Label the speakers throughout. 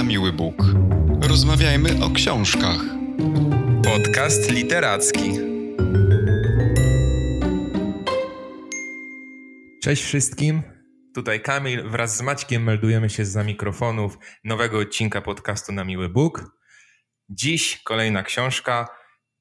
Speaker 1: na miły Bóg. Rozmawiajmy o książkach.
Speaker 2: Podcast literacki. Cześć wszystkim. Tutaj Kamil wraz z Maćkiem meldujemy się za mikrofonów nowego odcinka podcastu na miły Bóg. Dziś kolejna książka,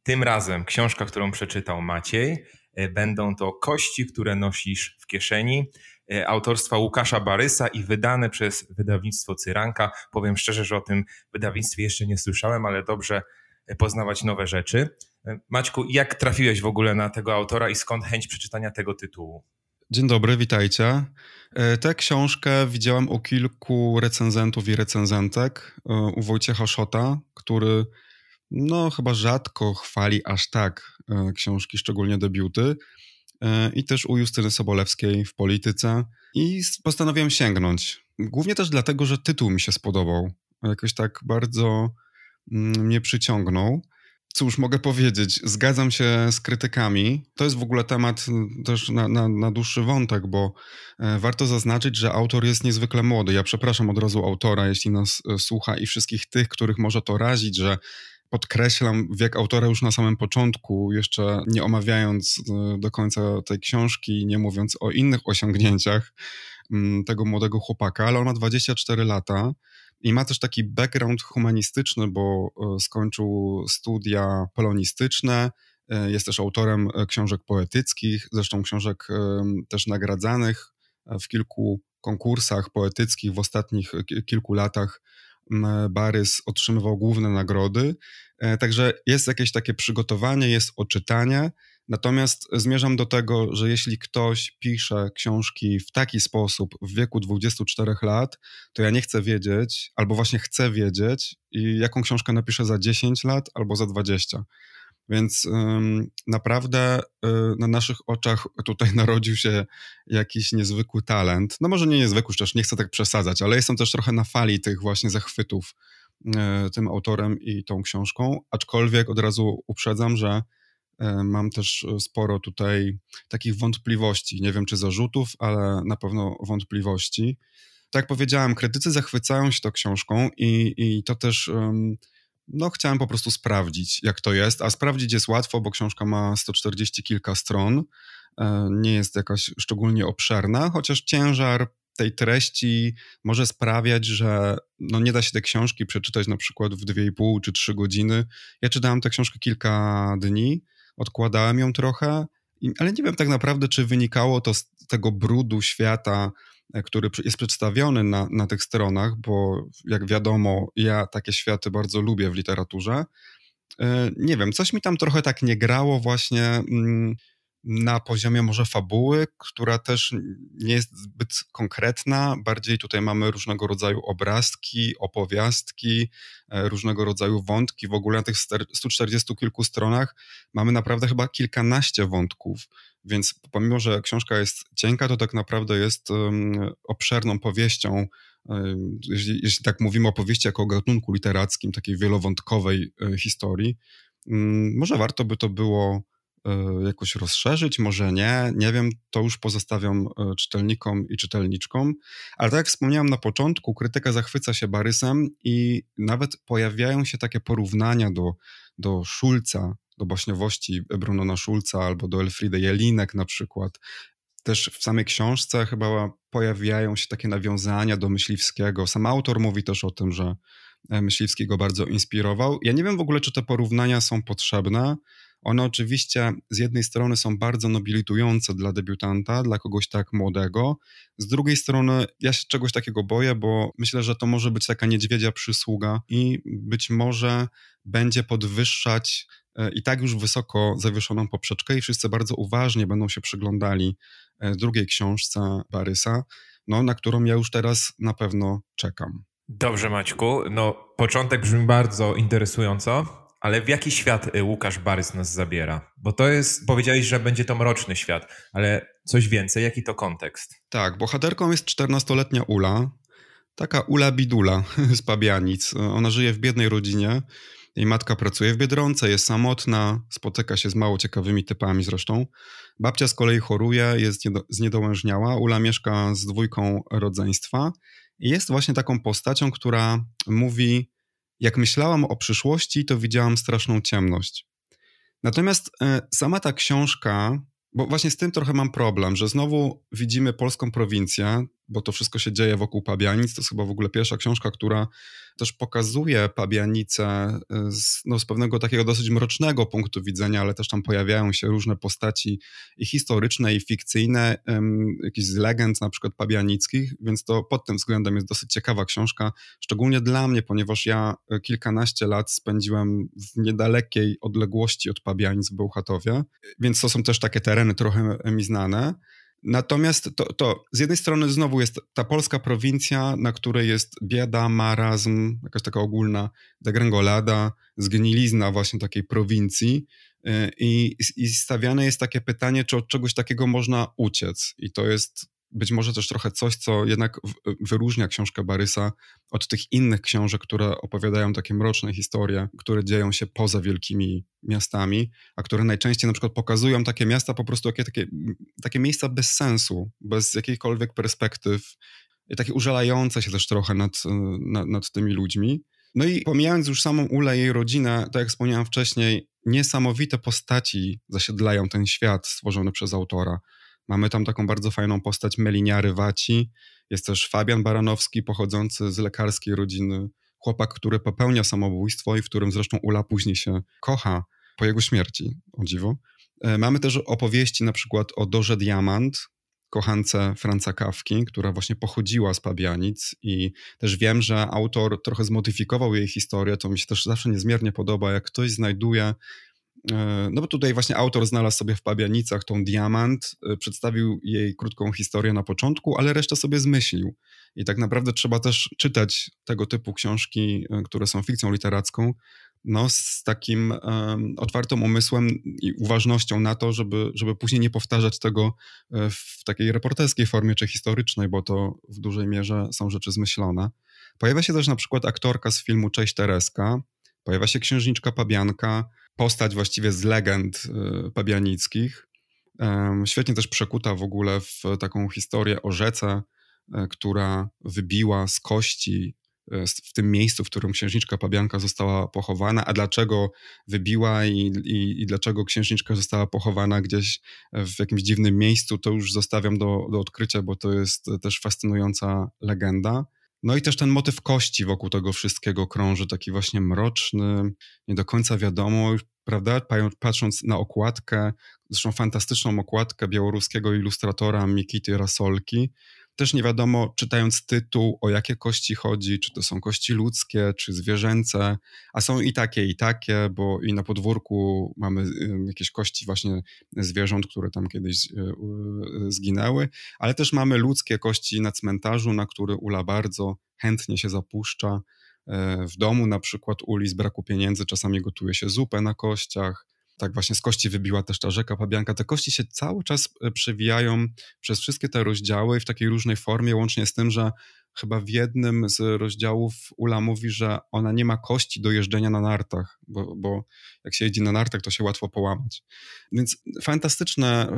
Speaker 2: tym razem książka, którą przeczytał Maciej. E, będą to Kości, które nosisz w kieszeni. E, autorstwa Łukasza Barysa i wydane przez wydawnictwo Cyranka. Powiem szczerze, że o tym wydawnictwie jeszcze nie słyszałem, ale dobrze e, poznawać nowe rzeczy. E, Maćku, jak trafiłeś w ogóle na tego autora i skąd chęć przeczytania tego tytułu?
Speaker 3: Dzień dobry, witajcie. Tę książkę widziałem u kilku recenzentów i recenzentek. U Wojciecha Szota, który no chyba rzadko chwali aż tak książki, szczególnie debiuty. E, i też u Justyny Sobolewskiej w polityce i postanowiłem sięgnąć. Głównie też dlatego, że tytuł mi się spodobał. Jakoś tak bardzo mm, mnie przyciągnął. Cóż mogę powiedzieć? Zgadzam się z krytykami. To jest w ogóle temat mm, też na, na, na, dłuższy wątek, bo e, warto zaznaczyć, że autor jest niezwykle młody. Ja przepraszam od razu autora, jeśli nas e, słucha i wszystkich tych, których może to razić, że podkreślam wiek autora już na samym początku, jeszcze nie omawiając e, do końca tej książki, nie mówiąc o innych osiągnięciach mm, tego młodego chłopaka, ale on ma 24 lata i ma też taki background humanistyczny, bo e, skończył studia polonistyczne, e, jest też autorem książek poetyckich, zresztą książek też nagradzanych w kilku konkursach poetyckich w ostatnich kilku latach Barys otrzymywał główne nagrody. E, także jest jakieś takie przygotowanie, jest oczytanie. Natomiast zmierzam do tego, że jeśli ktoś pisze książki w taki sposób w wieku 24 lat, to ja nie chcę wiedzieć, albo właśnie chcę wiedzieć, jaką książkę napiszę za 10 lat albo za 20. Więc naprawdę y, na naszych oczach tutaj narodził się jakiś niezwykły talent. No może nie niezwykły, też nie chcę tak przesadzać, ale jestem też trochę na fali tych właśnie zachwytów y, tym autorem i tą książką, aczkolwiek od razu uprzedzam, że y, mam też sporo tutaj takich wątpliwości. Nie wiem czy zarzutów, ale na pewno wątpliwości. Tak jak powiedziałem, krytycy zachwycają się tą książką i, i to też no chciałem po prostu sprawdzić, jak to jest, a sprawdzić jest łatwo, bo książka ma 140 kilka stron, e, nie jest jakaś szczególnie obszerna, chociaż ciężar tej treści może sprawiać, że no nie da się tej książki przeczytać na przykład w 2,5 czy 3 godziny. Ja czytałem tę książkę kilka dni, odkładałem ją trochę, ale nie wiem tak naprawdę, czy wynikało to z tego brudu świata który jest przedstawiony na, na tych stronach, bo jak wiadomo, ja takie światy bardzo lubię w literaturze. E, nie wiem, coś mi tam trochę tak nie grało właśnie mm, na poziomie może fabuły, która też nie jest zbyt konkretna. Bardziej tutaj mamy różnego rodzaju obrazki, opowiastki, e, różnego rodzaju wątki. W ogóle na tych 140 kilku stronach mamy naprawdę chyba kilkanaście wątków. Więc pomimo, że książka jest cienka, to tak naprawdę jest obszerną powieścią. Jeśli, jeśli, tak mówimy o powieści jako o gatunku literackim, takiej wielowątkowej um, historii, mm, może warto by to było e, jakoś rozszerzyć, może nie, nie wiem, to już pozostawiam e, czytelnikom i czytelniczkom, ale tak jak wspomniałem na początku, krytyka zachwyca się Barysem i nawet pojawiają się takie porównania do, do Szulca, do baśniowości Brunona Schulza albo do Elfriedy Jelinek na przykład. Też w samej książce chyba pojawiają się takie nawiązania do Myśliwskiego. Sam autor mówi też o tym, że e, Myśliwski go bardzo inspirował. Ja nie wiem w ogóle, czy te porównania są potrzebne. One oczywiście z jednej strony są bardzo nobilitujące dla debiutanta, dla kogoś tak młodego. Z drugiej strony ja się czegoś takiego boję, bo myślę, że to może być taka niedźwiedzia przysługa i być może będzie podwyższać i tak już wysoko zawieszoną poprzeczkę i wszyscy bardzo uważnie będą się przyglądali e, drugiej książce Barysa, no, na którą ja już teraz na pewno czekam.
Speaker 2: Dobrze, Maćku. No, początek brzmi bardzo interesująco, ale w jaki świat e, Łukasz Barys nas zabiera? Bo to jest, powiedziałeś, że będzie to mroczny świat, ale coś więcej, jaki to kontekst?
Speaker 3: Tak, bohaterką jest 14-letnia Ula, taka Ula Bidula z Pabianic. Ona żyje w biednej rodzinie, jej matka pracuje w Biedronce, jest samotna, spotyka się z mało ciekawymi typami zresztą. Babcia z kolei choruje, jest zniedołężniała. Ula mieszka z dwójką rodzeństwa jest właśnie taką postacią, która mówi: Jak myślałam o przyszłości, to widziałam straszną ciemność. Natomiast e, sama ta książka, bo właśnie z tym trochę mam problem, że znowu widzimy polską prowincję, bo to wszystko się dzieje wokół Pabianic. To jest chyba w ogóle pierwsza książka, która też pokazuje Pabianice z, no, z pewnego takiego dosyć mrocznego punktu widzenia, ale też tam pojawiają się różne postaci i historyczne, i fikcyjne, um, jakichś z legend na przykład pabianickich, więc to pod tym względem jest dosyć ciekawa książka, szczególnie dla mnie, ponieważ ja e, kilkanaście lat spędziłem w niedalekiej odległości od Pabianic w Bełchatowie, więc to są też takie tereny trochę mi znane. Natomiast to, to z jednej strony znowu jest ta polska prowincja, na której jest bieda, marazm, jakaś taka ogólna degrengolada, zgnilizna właśnie takiej prowincji y, i, i stawiane jest takie pytanie, czy od czegoś takiego można uciec. I to jest być może też trochę coś, co jednak wyróżnia książkę Barysa od tych innych książek, które opowiadają takie mroczne historie, które dzieją się poza wielkimi miastami, a które najczęściej na przykład pokazują takie miasta po prostu jakie, takie, takie miejsca bez sensu, bez jakichkolwiek perspektyw, takie użalające się też trochę nad, nad, nad tymi ludźmi. No i pomijając już samą Ulę i jej rodzinę, tak jak wspomniałem wcześniej, niesamowite postaci zasiedlają ten świat stworzony przez autora. Mamy tam taką bardzo fajną postać Meliniary Waci. Jest też Fabian Baranowski, pochodzący z lekarskiej rodziny. Chłopak, który popełnia samobójstwo i w którym zresztą Ula później się kocha po jego śmierci, o dziwo. E, mamy też opowieści na przykład o Dorze Diamant, kochance Franca Kawki, która właśnie pochodziła z Pabianic i też wiem, że autor trochę zmodyfikował jej historię, to mi się też zawsze niezmiernie podoba, jak ktoś znajduje no bo tutaj właśnie autor znalazł sobie w Pabianicach tą diamant, e, przedstawił jej krótką historię na początku, ale resztę sobie zmyślił. I tak naprawdę trzeba też czytać tego typu książki, e, które są fikcją literacką, no, z takim um, otwartym umysłem i uważnością na to, żeby, żeby później nie powtarzać tego w takiej reporterskiej formie czy historycznej, bo to w dużej mierze są rzeczy zmyślone. Pojawia się też na przykład aktorka z filmu Cześć Tereska, pojawia się księżniczka Pabianka, postać właściwie z legend y, pabianickich. Świetnie też przekuta w ogóle w taką historię o rzece, e, która wybiła z kości e, w tym miejscu, w którym księżniczka Pabianka została pochowana, a dlaczego wybiła i, i, i, dlaczego księżniczka została pochowana gdzieś w jakimś dziwnym miejscu, to już zostawiam do, do odkrycia, bo to jest też fascynująca legenda. No i też ten motyw kości wokół tego wszystkiego krąży, taki właśnie mroczny, nie do końca wiadomo, prawda? Patrząc na okładkę, zresztą fantastyczną okładkę białoruskiego ilustratora Mikity Rasolki, też nie wiadomo, czytając tytuł, o jakie kości chodzi, czy to są kości ludzkie, czy zwierzęce, a są i takie, i takie, bo i na podwórku mamy jakieś kości właśnie zwierząt, które tam kiedyś y, y, zginęły, ale też mamy ludzkie kości na cmentarzu, na który Ula bardzo chętnie się zapuszcza. E, w domu na przykład Uli z braku pieniędzy czasami gotuje się zupę na kościach, tak właśnie z kości wybiła też ta rzeka Pabianka. Te kości się cały czas e, przewijają przez wszystkie te rozdziały w takiej różnej formie, łącznie z tym, że chyba w jednym z rozdziałów Ula mówi, że ona nie ma kości do jeżdżenia na nartach, bo, bo jak się jedzie na nartach, to się łatwo połamać. Więc fantastyczne,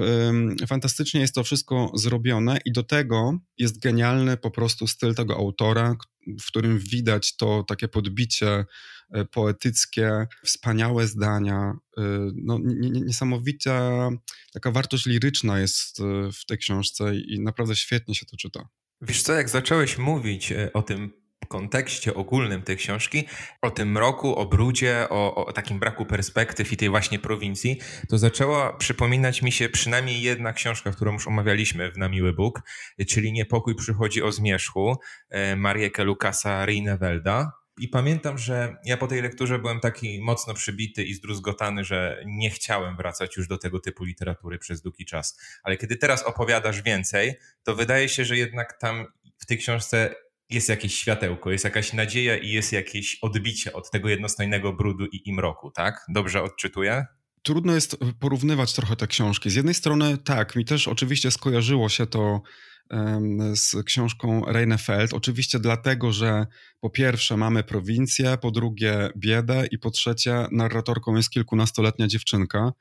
Speaker 3: fantastycznie jest to wszystko zrobione i do tego jest genialny po prostu styl tego autora, w którym widać to takie podbicie e, poetyckie, wspaniałe zdania, e, no, niesamowita taka wartość liryczna jest e, w tej książce i naprawdę świetnie się to czyta.
Speaker 2: Wiesz co, jak zacząłeś mówić o tym kontekście ogólnym tej książki, o tym mroku, o brudzie, o, o, takim braku perspektyw i tej właśnie prowincji, to zaczęła przypominać mi się przynajmniej jedna książka, którą już omawialiśmy w Na Miły Bóg, czyli Niepokój przychodzi o zmierzchu Marieke Lukasa Rinevelda. I pamiętam, że ja po tej lekturze byłem taki mocno przybity i zdruzgotany, że nie chciałem wracać już do tego typu literatury przez długi czas. Ale kiedy teraz opowiadasz więcej, to wydaje się, że jednak tam w tej książce jest jakieś światełko, jest jakaś nadzieja i jest jakieś odbicie od tego jednostajnego brudu i, i mroku, tak? Dobrze odczytuję?
Speaker 3: Trudno jest porównywać trochę te książki. Z jednej strony tak, mi też oczywiście skojarzyło się to z książką Reinefeld. Oczywiście dlatego, że po pierwsze mamy prowincję, po drugie biedę i po trzecie narratorką jest kilkunastoletnia dziewczynka.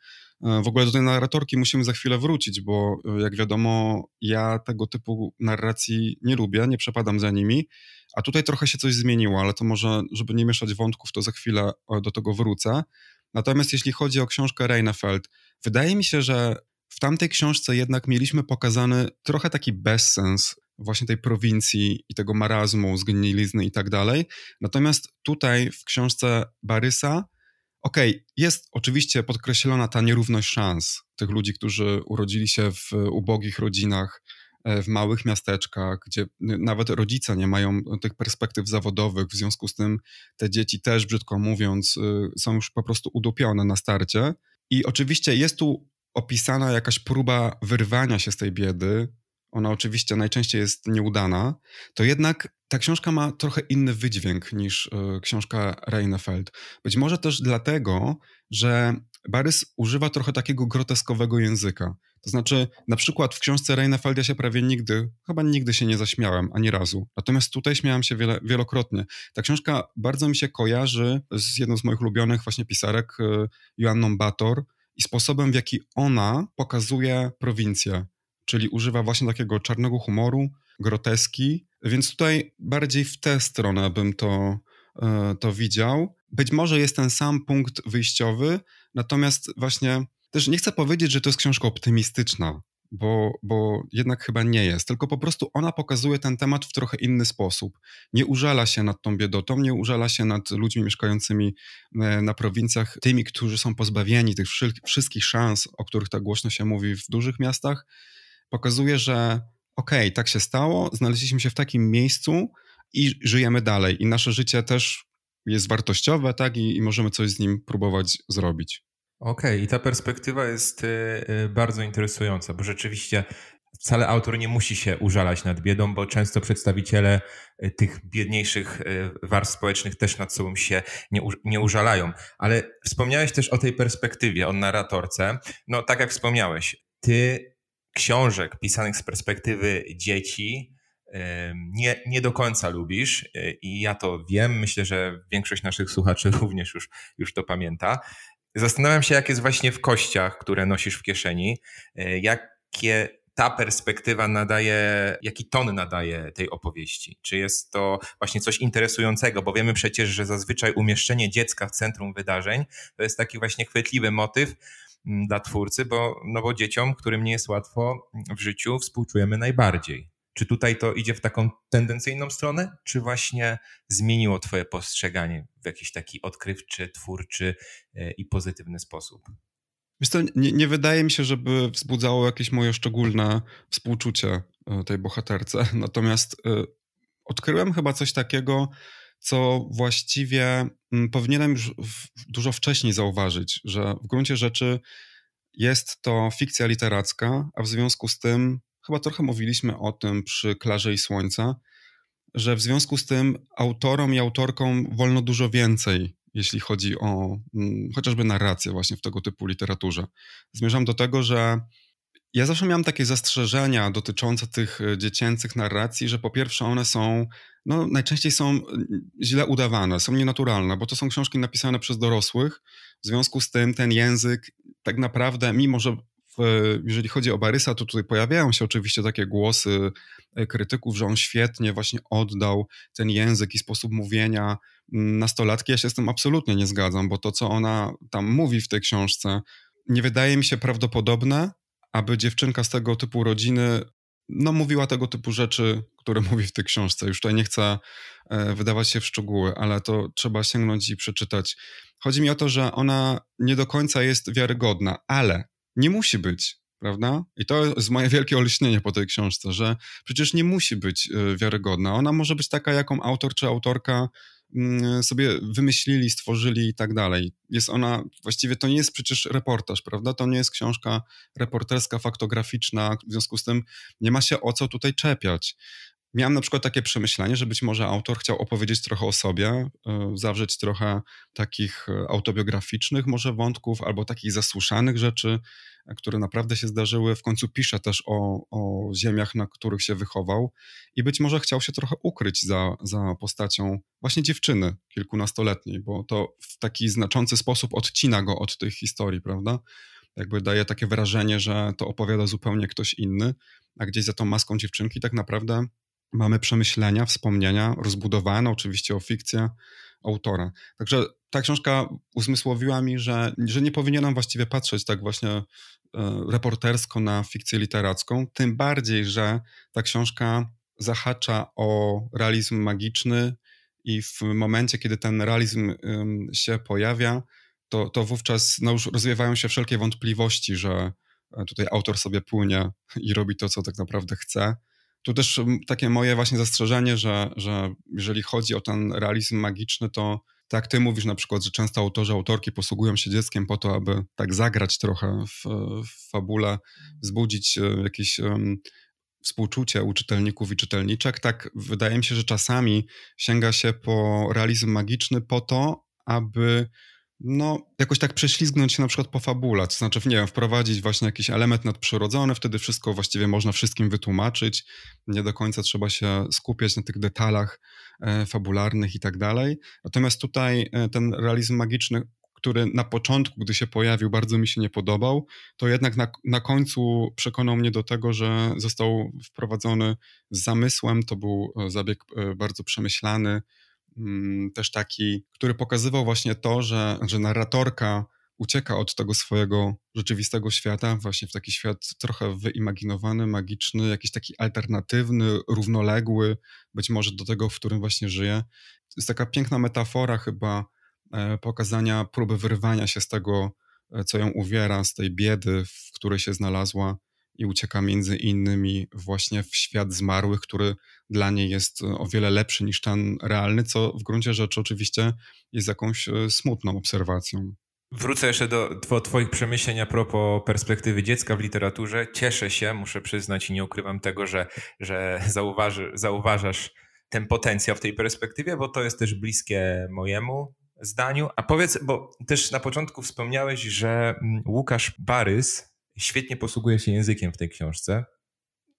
Speaker 3: W ogóle do tej narratorki musimy za chwilę wrócić, bo jak wiadomo, ja tego typu narracji nie lubię, nie przepadam za nimi, a tutaj trochę się coś zmieniło, ale to może, żeby nie mieszać wątków, to za chwilę do tego wrócę. Natomiast jeśli chodzi o książkę Reinefeld, wydaje mi się, że w tamtej książce jednak mieliśmy pokazany trochę taki bezsens właśnie tej prowincji i tego marazmu, zgnilizny i tak dalej. Natomiast tutaj w książce Barysa, okej, okay, jest oczywiście podkreślona ta nierówność szans tych ludzi, którzy urodzili się w ubogich rodzinach, e, w małych miasteczkach, gdzie nawet rodzice nie mają tych perspektyw zawodowych, w związku z tym te dzieci też, brzydko mówiąc, y, są już po prostu udupione na starcie. I oczywiście jest tu opisana jakaś próba wyrwania się z tej biedy, ona oczywiście najczęściej jest nieudana, to jednak ta książka ma trochę inny wydźwięk niż y, książka Reinefeld. Być może też dlatego, że Barys używa trochę takiego groteskowego języka. To znaczy, na przykład w książce Reinefeld ja się prawie nigdy, chyba nigdy się nie zaśmiałem, ani razu. Natomiast tutaj śmiałem się wiele, wielokrotnie. Ta książka bardzo mi się kojarzy z jedną z moich ulubionych właśnie pisarek, y, Joanną Bator, i sposobem, w jaki ona pokazuje prowincję, czyli używa właśnie takiego czarnego humoru, groteski, więc tutaj bardziej w tę stronę bym to, e, to widział. Być może jest ten sam punkt wyjściowy, natomiast właśnie też nie chcę powiedzieć, że to jest książka optymistyczna, bo, bo jednak chyba nie jest, tylko po prostu ona pokazuje ten temat w trochę inny sposób. Nie użala się nad tą biedotą, nie użala się nad ludźmi mieszkającymi e, na prowincjach, tymi, którzy są pozbawieni tych wszystkich szans, o których tak głośno się mówi w dużych miastach. Pokazuje, że okej, okay, tak się stało, znaleźliśmy się w takim miejscu i żyjemy dalej. I nasze życie też jest wartościowe, tak, i, i możemy coś z nim próbować zrobić.
Speaker 2: Okej, okay, i ta perspektywa jest y, y, bardzo interesująca, bo rzeczywiście wcale autor nie musi się użalać nad biedą, bo często przedstawiciele y, tych biedniejszych warstw społecznych też nad sobą się nie, nie użalają. Ale wspomniałeś też o tej perspektywie, o narratorce. No, tak jak wspomniałeś, ty książek pisanych z perspektywy dzieci nie, nie do końca lubisz i ja to wiem. Myślę, że większość naszych słuchaczy również już, już to pamięta. Zastanawiam się, jak jest właśnie w kościach, które nosisz w kieszeni, e, jakie ta perspektywa nadaje, jaki ton nadaje tej opowieści? Czy jest to właśnie coś interesującego, bo wiemy przecież, że zazwyczaj umieszczenie dziecka w centrum wydarzeń to jest taki właśnie chwytliwy motyw mm, dla twórcy, bo, no bo dzieciom, którym nie jest łatwo w życiu, współczujemy najbardziej. Czy tutaj to idzie w taką tendencyjną stronę, czy właśnie zmieniło Twoje postrzeganie w jakiś taki odkrywczy, twórczy e, i pozytywny sposób?
Speaker 3: Wiesz co, nie, nie, wydaje mi się, żeby wzbudzało jakieś moje szczególne współczucie e, tej bohaterce. Natomiast y, odkryłem chyba coś takiego, co właściwie y, powinienem już dużo wcześniej zauważyć, że w gruncie rzeczy jest to fikcja literacka, a w związku z tym chyba trochę mówiliśmy o tym przy Klarze i Słońca, że w związku z tym autorom i autorkom wolno dużo więcej, jeśli chodzi o mm, chociażby narrację właśnie w tego typu literaturze. Zmierzam do tego, że ja zawsze miałem takie zastrzeżenia dotyczące tych e, dziecięcych narracji, że po pierwsze one są, no najczęściej są mm, źle udawane, są nienaturalne, bo to są książki napisane przez dorosłych. W związku z tym ten język tak naprawdę, mimo że jeżeli chodzi o Barysa, to tutaj pojawiają się oczywiście takie głosy e, krytyków, że on świetnie właśnie oddał ten język i sposób mówienia mm, nastolatki. Ja się z tym absolutnie nie zgadzam, bo to, co ona tam mówi w tej książce, nie wydaje mi się prawdopodobne, aby dziewczynka z tego typu rodziny no, mówiła tego typu rzeczy, które mówi w tej książce. Już tutaj nie chcę e, wydawać się w szczegóły, ale to trzeba sięgnąć i przeczytać. Chodzi mi o to, że ona nie do końca jest wiarygodna, ale nie musi być, prawda? I to jest moje wielkie olśnienie po tej książce, że przecież nie musi być e, wiarygodna. Ona może być taka, jaką autor czy autorka mm, sobie wymyślili, stworzyli i tak dalej. Jest ona, właściwie to nie jest przecież reportaż, prawda? To nie jest książka reporterska, faktograficzna, w związku z tym nie ma się o co tutaj czepiać. Miałem na przykład takie przemyślenie, że być może autor chciał opowiedzieć trochę o sobie, e, zawrzeć trochę takich e, autobiograficznych może wątków albo takich zasłyszanych rzeczy, e, które naprawdę się zdarzyły. W końcu pisze też o, o ziemiach, na których się wychował i być może chciał się trochę ukryć za, za postacią właśnie dziewczyny kilkunastoletniej, bo to w taki znaczący sposób odcina go od tej historii, prawda? jakby daje takie wrażenie, że to opowiada zupełnie ktoś inny, a gdzieś za tą maską dziewczynki tak naprawdę mamy przemyślenia, wspomnienia, rozbudowane oczywiście o fikcję autora. Także ta książka uzmysłowiła mi, że, że nie powinienem właściwie patrzeć tak właśnie e, reportersko na fikcję literacką, tym bardziej, że ta książka zahacza o realizm magiczny i w momencie, kiedy ten realizm się pojawia, to, to wówczas no już rozwiewają się wszelkie wątpliwości, że e, tutaj autor sobie płynie i robi to, co tak naprawdę chce. Tu też takie moje właśnie zastrzeżenie, że, że jeżeli chodzi o ten realizm magiczny, to tak ty mówisz na przykład, że często autorzy, autorki posługują się dzieckiem po to, aby tak zagrać trochę w, w fabule, wzbudzić e, jakieś um, współczucie u czytelników i czytelniczek. Tak wydaje mi się, że czasami sięga się po realizm magiczny po to, aby no, jakoś tak prześlizgnąć się na przykład po fabule, to znaczy, nie wiem, wprowadzić właśnie jakiś element nadprzyrodzony, wtedy wszystko właściwie można wszystkim wytłumaczyć, nie do końca trzeba się skupiać na tych detalach e, fabularnych i tak dalej. Natomiast tutaj e, ten realizm magiczny, który na początku, gdy się pojawił, bardzo mi się nie podobał, to jednak na, na końcu przekonał mnie do tego, że został wprowadzony z zamysłem, to był e, zabieg bardzo przemyślany, też taki, który pokazywał właśnie to, że, że narratorka ucieka od tego swojego rzeczywistego świata, właśnie w taki świat trochę wyimaginowany, magiczny, jakiś taki alternatywny, równoległy, być może do tego, w którym właśnie żyje. To jest taka piękna metafora chyba e, pokazania próby wyrwania się z tego, e, co ją uwiera, z tej biedy, w której się znalazła i ucieka między innymi właśnie w świat zmarłych, który dla niej jest o wiele lepszy niż ten realny, co w gruncie rzeczy oczywiście jest jakąś e, smutną obserwacją.
Speaker 2: Wrócę jeszcze do Twoich przemyśleń a propos perspektywy dziecka w literaturze. Cieszę się, muszę przyznać i nie ukrywam tego, że, że zauważy, zauważasz ten potencjał w tej perspektywie, bo to jest też bliskie mojemu zdaniu. A powiedz, bo też na początku wspomniałeś, że mm, Łukasz Barys świetnie posługuje się językiem w tej książce.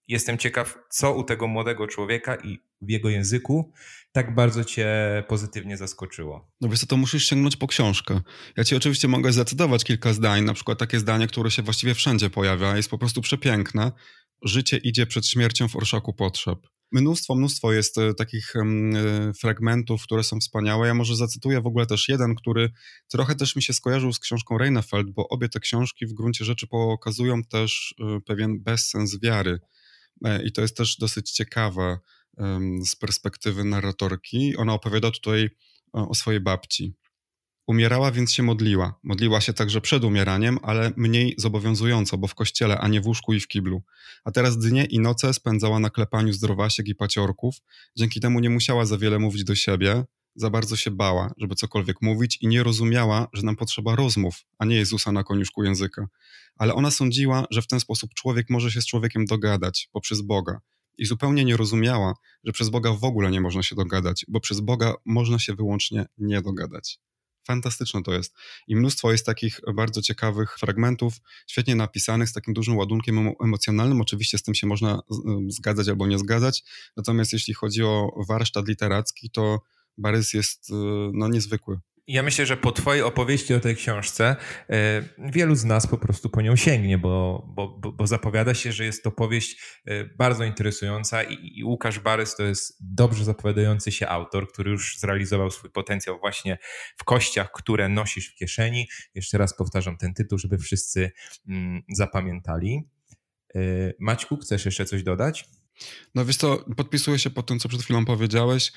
Speaker 2: Jestem ciekaw, co u tego młodego człowieka i w jego języku tak bardzo cię pozytywnie zaskoczyło.
Speaker 3: No wiesz to musisz sięgnąć po książkę. Ja ci oczywiście mogę zacytować kilka zdań, na przykład takie zdanie, które się właściwie wszędzie pojawia, jest po prostu przepiękne. Życie idzie przed śmiercią w orszaku potrzeb. Mnóstwo, mnóstwo jest e, takich e, fragmentów, które są wspaniałe. Ja może zacytuję w ogóle też jeden, który trochę też mi się skojarzył z książką Reinefeld, bo obie te książki w gruncie rzeczy pokazują też e, pewien bezsens wiary. I to jest też dosyć ciekawe z perspektywy narratorki. Ona opowiada tutaj o swojej babci. Umierała, więc się modliła. Modliła się także przed umieraniem, ale mniej zobowiązująco, bo w kościele, a nie w łóżku i w kiblu. A teraz dnie i noce spędzała na klepaniu zdrowasiek i paciorków. Dzięki temu nie musiała za wiele mówić do siebie, za bardzo się bała, żeby cokolwiek mówić i nie rozumiała, że nam potrzeba rozmów, a nie Jezusa na koniuszku języka. Ale ona sądziła, że w ten sposób człowiek może się z człowiekiem dogadać poprzez Boga. I zupełnie nie rozumiała, że przez Boga w ogóle nie można się dogadać, bo przez Boga można się wyłącznie nie dogadać. Fantastyczne to jest. I mnóstwo jest takich bardzo ciekawych fragmentów, świetnie napisanych, z takim dużym ładunkiem emocjonalnym. Oczywiście z tym się można zgadzać albo nie zgadzać. Natomiast jeśli chodzi o warsztat literacki, to Barys jest y, no, niezwykły.
Speaker 2: Ja myślę, że po Twojej opowieści o tej książce e, wielu z nas po prostu po nią sięgnie, bo, bo, bo zapowiada się, że jest to powieść e, bardzo interesująca i, i Łukasz Barys to jest dobrze zapowiadający się autor, który już zrealizował swój potencjał właśnie w kościach, które nosisz w kieszeni. Jeszcze raz powtarzam ten tytuł, żeby wszyscy mm, zapamiętali. E, Maćku, chcesz jeszcze coś dodać?
Speaker 3: No wiesz co, podpisuję się pod tym, co przed chwilą powiedziałeś.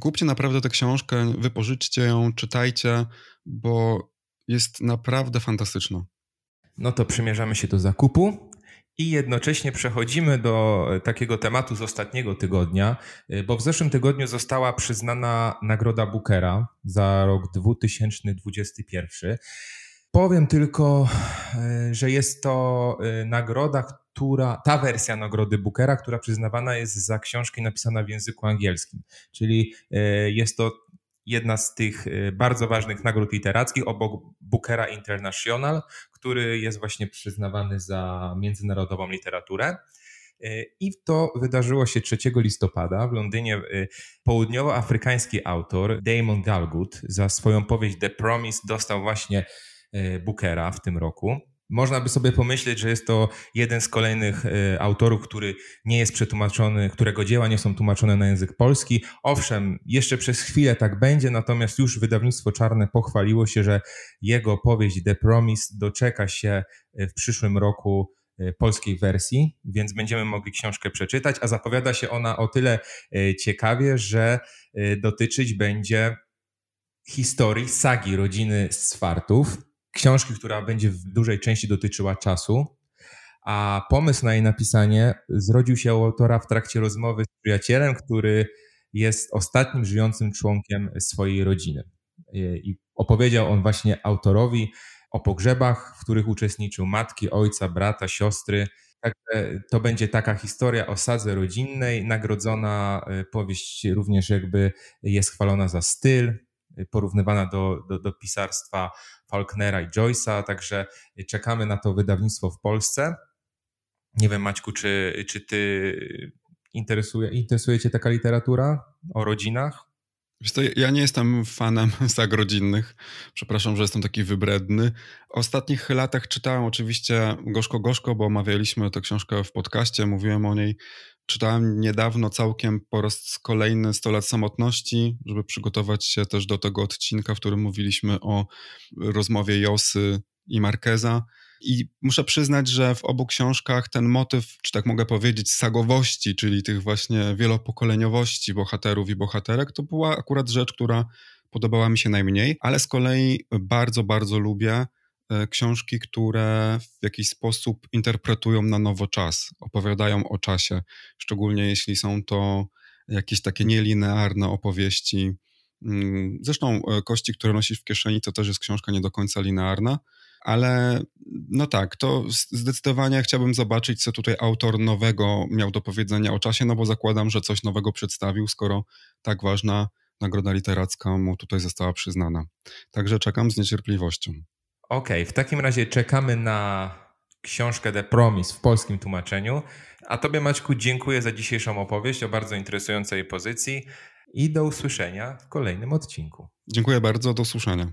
Speaker 3: Kupcie naprawdę tę książkę, wypożyczcie ją, czytajcie, bo jest naprawdę fantastyczna.
Speaker 2: No to przymierzamy się do zakupu. I jednocześnie przechodzimy do takiego tematu z ostatniego tygodnia, bo w zeszłym tygodniu została przyznana Nagroda Bookera za rok 2021. Powiem tylko, e, że jest to e, nagroda, która, ta wersja nagrody Bookera, która przyznawana jest za książki napisane w języku angielskim. Czyli e, jest to jedna z tych bardzo ważnych nagród literackich obok Bookera International, który jest właśnie przyznawany za międzynarodową literaturę. I to wydarzyło się 3 listopada w Londynie. Południowoafrykański autor Damon Galgut za swoją powieść The Promise dostał właśnie Bookera w tym roku. Można by sobie pomyśleć, że jest to jeden z kolejnych y, autorów, który nie jest przetłumaczony, którego dzieła nie są tłumaczone na język polski. Owszem, jeszcze przez chwilę tak będzie, natomiast już wydawnictwo Czarne pochwaliło się, że jego powieść The Promise doczeka się y, w przyszłym roku y, polskiej wersji, więc będziemy mogli książkę przeczytać, a zapowiada się ona o tyle ciekawie, że dotyczyć będzie historii sagi rodziny Swartów, książki, która będzie w dużej części dotyczyła czasu, a pomysł na jej napisanie zrodził się u autora w trakcie rozmowy z przyjacielem, który jest ostatnim żyjącym członkiem swojej rodziny. I opowiedział on właśnie autorowi o pogrzebach, w których uczestniczył matki, ojca, brata, siostry. Także to będzie taka historia o sadze rodzinnej, nagrodzona e, powieść również jakby jest chwalona za styl, porównywana do, do, do pisarstwa Faulknera i Joyce'a, także czekamy na to wydawnictwo w Polsce. Nie wiem, Maćku, czy, czy ty interesuje, interesuje cię taka literatura o rodzinach?
Speaker 3: Wiesz to, ja nie jestem fanem sag rodzinnych. Przepraszam, że jestem taki wybredny. W ostatnich latach czytałem oczywiście Gorzko Gorzko, bo omawialiśmy tę książkę w podcaście, mówiłem o niej. Czytałem niedawno całkiem po raz kolejny 100 lat samotności, żeby przygotować się też do tego odcinka, w którym mówiliśmy o rozmowie Josy i Markeza. I muszę przyznać, że w obu książkach ten motyw, czy tak mogę powiedzieć, sagowości, czyli tych właśnie wielopokoleniowości bohaterów i bohaterek, to była akurat rzecz, która podobała mi się najmniej, ale z kolei bardzo, bardzo lubię e, książki, które w jakiś sposób interpretują na nowo czas, opowiadają o czasie, szczególnie jeśli są to jakieś takie nielinearne opowieści. Mm, zresztą e, Kości, które nosisz w kieszeni, to też jest książka nie do końca linearna, ale no tak, to zdecydowanie chciałbym zobaczyć, co tutaj autor nowego miał do powiedzenia o czasie, no bo zakładam, że coś nowego przedstawił, skoro tak ważna nagroda literacka mu tutaj została przyznana. Także czekam z niecierpliwością.
Speaker 2: Okej, okay, w takim razie czekamy na książkę The Promise w polskim tłumaczeniu. A Tobie, Maćku, dziękuję za dzisiejszą opowieść o bardzo interesującej pozycji i do usłyszenia w kolejnym odcinku.
Speaker 3: Dziękuję bardzo, do usłyszenia